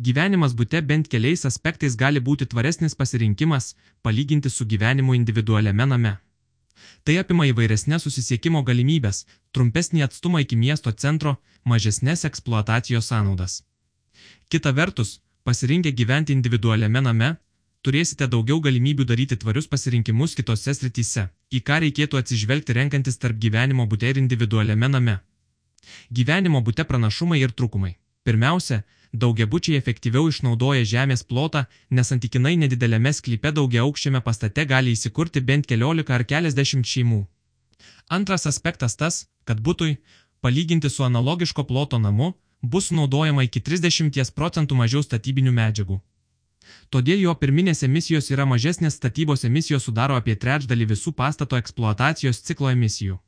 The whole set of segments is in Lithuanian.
Gyvenimas būte bent keliais aspektais gali būti tvaresnis pasirinkimas, palyginti su gyvenimu individualiame name. Tai apima įvairesnės susisiekimo galimybės, trumpesnį atstumą iki miesto centro, mažesnės eksploatacijos sąnaudas. Kita vertus, pasirinkę gyventi individualiame name, turėsite daugiau galimybių daryti tvarius pasirinkimus kitose srityse, į ką reikėtų atsižvelgti renkantis tarp gyvenimo būte ir individualiame name. Gyvenimo būte pranašumai ir trūkumai. Pirmiausia, daugiabučiai efektyviau išnaudoja žemės plotą, nes santykinai nedidelėme sklype daugia aukščiame pastate gali įsikurti bent keliolika ar keliasdešimt šeimų. Antras aspektas tas, kad būtui, palyginti su analogiško ploto namu, bus naudojama iki 30 procentų mažiau statybinių medžiagų. Todėl jo pirminės emisijos yra mažesnės statybos emisijos sudaro apie trečdalį visų pastato eksploatacijos ciklo emisijų.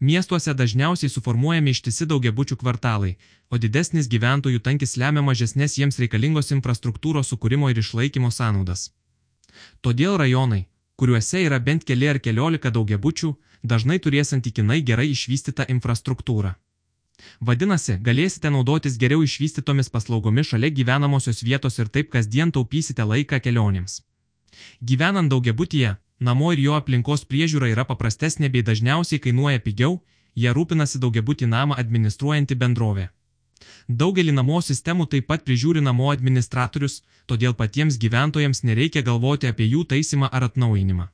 Miestuose dažniausiai suformuojami ištisi daugiabučių kvartalai, o didesnis gyventojų tankis lemia mažesnės jiems reikalingos infrastruktūros sukūrimo ir išlaikymo sąnaudas. Todėl rajonai, kuriuose yra bent keli ar keliolika daugiabučių, dažnai turės santykinai gerai išvystytą infrastruktūrą. Vadinasi, galėsite naudotis geriau išvystytomis paslaugomis šalia gyvenamosios vietos ir taip kasdien taupysite laiką kelionėms. Gyvenant daugiabutyje, namo ir jo aplinkos priežiūra yra paprastesnė bei dažniausiai kainuoja pigiau, jie rūpinasi daugiabutį namą administruojanti bendrovė. Daugelį namo sistemų taip pat prižiūri namo administratorius, todėl patiems gyventojams nereikia galvoti apie jų taisymą ar atnaujinimą.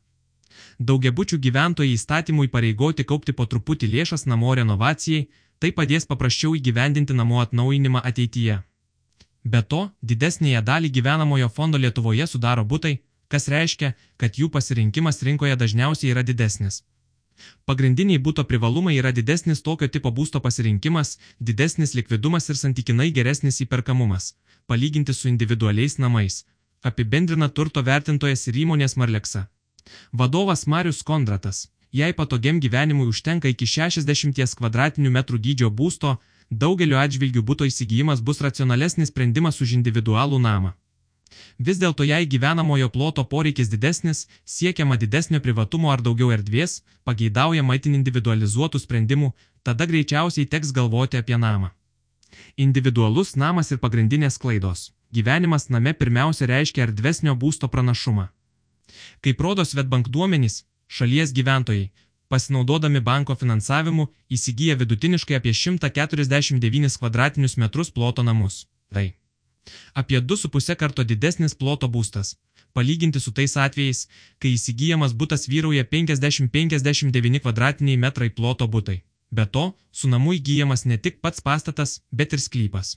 Daugiabučių gyventojai įstatymui pareigoti kaupti po truputį lėšas namo renovacijai, Tai padės paprasčiau įgyvendinti namų atnaujinimą ateityje. Be to, didesnėje dalį gyvenamojo fondo Lietuvoje sudaro būtai, kas reiškia, kad jų pasirinkimas rinkoje dažniausiai yra didesnis. Pagrindiniai būto privalumai yra didesnis tokio tipo būsto pasirinkimas, didesnis likvidumas ir santykinai geresnis įperkamumas, palyginti su individualiais namais, apibendrina turto vertintojas ir įmonės Marleksa. Vadovas Marius Kondratas Jei patogiam gyvenimui užtenka iki 60 km2 dydžio būsto, daugeliu atžvilgių būto įsigijimas bus racionalesnis sprendimas už individualų namą. Vis dėlto jei gyvenamojo ploto poreikis didesnis, siekiama didesnio privatumo ar daugiau erdvės, pageidaujama itin individualizuotų sprendimų, tada greičiausiai teks galvoti apie namą. Individualus namas ir pagrindinės klaidos. Gyvenimas name pirmiausia reiškia erdvesnio būsto pranašumą. Kaip rodo Svetbank duomenys, Šalies gyventojai, pasinaudodami banko finansavimu, įsigyja vidutiniškai apie 149 kvadratinius metrus ploto namus. Tai apie 2,5 karto didesnis ploto būstas, palyginti su tais atvejais, kai įsigyjamas būtas vyrauja 50-59 kvadratiniai metrai ploto būtai. Be to, su namu įgyjamas ne tik pats pastatas, bet ir sklypas.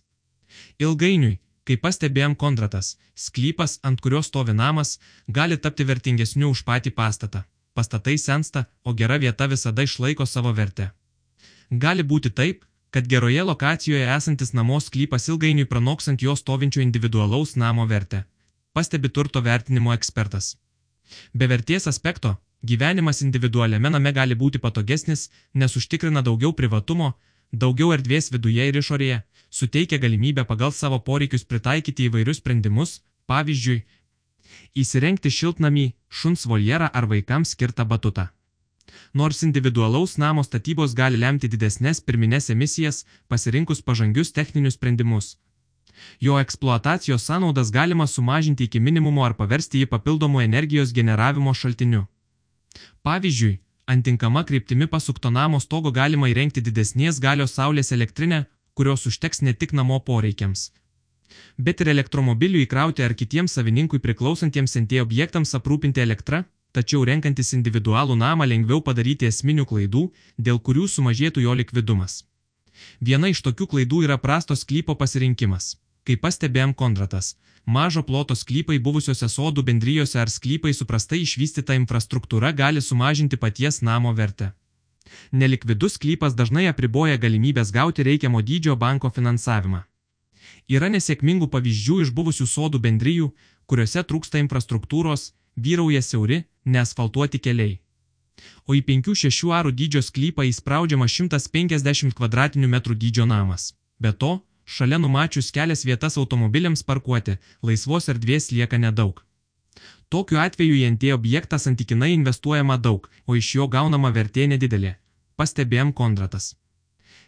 Ilgainiui, kaip pastebėjom kontratas, sklypas, ant kurio stovi namas, gali tapti vertingesniu už patį pastatą pastatai sensta, o gera vieta visada išlaiko savo vertę. Gali būti taip, kad geroje lokacijoje esantis namos sklypas ilgainiui pranoksant jo stovinčio individualaus namo vertę, pastebi turto vertinimo ekspertas. Be vertės aspekto, gyvenimas individualiame name gali būti patogesnis, nes užtikrina daugiau privatumo, daugiau erdvės viduje ir išorėje, suteikia galimybę pagal savo poreikius pritaikyti įvairius sprendimus, pavyzdžiui, Įsirengti šiltnamį, šuns voljerą ar vaikams skirtą batutą. Nors individualaus namo statybos gali lemti didesnės pirminės emisijas, pasirinkus pažangius techninius sprendimus. Jo eksploatacijos sąnaudas galima sumažinti iki minimumo ar paversti jį papildomų energijos generavimo šaltiniu. Pavyzdžiui, antinkama kryptimi pasukto namo stogo galima įrengti didesnės galios saulės elektrinę, kurios užteks ne tik namo poreikiams, bet ir elektromobilių įkrauti ar kitiems savininkui priklausantiems NT objektams aprūpinti elektrą, tačiau renkantis individualų namą lengviau padaryti esminių klaidų, dėl kurių sumažėtų jo likvidumas. Viena iš tokių klaidų yra prastos sklypo pasirinkimas. Kaip pastebėjom Kondratas, mažo ploto sklypai buvusiuose sodų bendrijose ar sklypai su prastai išvystyta infrastruktūra gali sumažinti paties namo vertę. Nelikvidus sklypas dažnai apriboja galimybės gauti reikiamo dydžio banko finansavimą. Yra nesėkmingų pavyzdžių iš buvusių sodų bendryjų, kuriuose trūksta infrastruktūros, vyrauja siauri, neasfaltuoti keliai. O į 5-6 arų dydžio sklypą įspraudžiama 150 km2 dydžio namas. Be to, šalia numačius kelias vietas automobiliams parkuoti, laisvos erdvės lieka nedaug. Tokiu atveju į NT objektą santykinai investuojama daug, o iš jo gaunama vertė nedidelė. Pastebėjom Kondratas.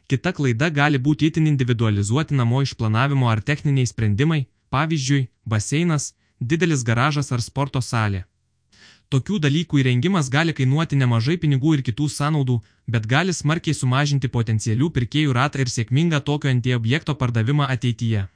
Kita klaida gali būti itin individualizuoti namo išplanavimo ar techniniai sprendimai, pavyzdžiui, baseinas, didelis garažas ar sporto salė. Tokių dalykų įrengimas gali kainuoti nemažai pinigų ir kitų sąnaudų, bet gali smarkiai sumažinti potencialių pirkėjų ratą ir sėkmingą tokio antiobjekto pardavimą ateityje.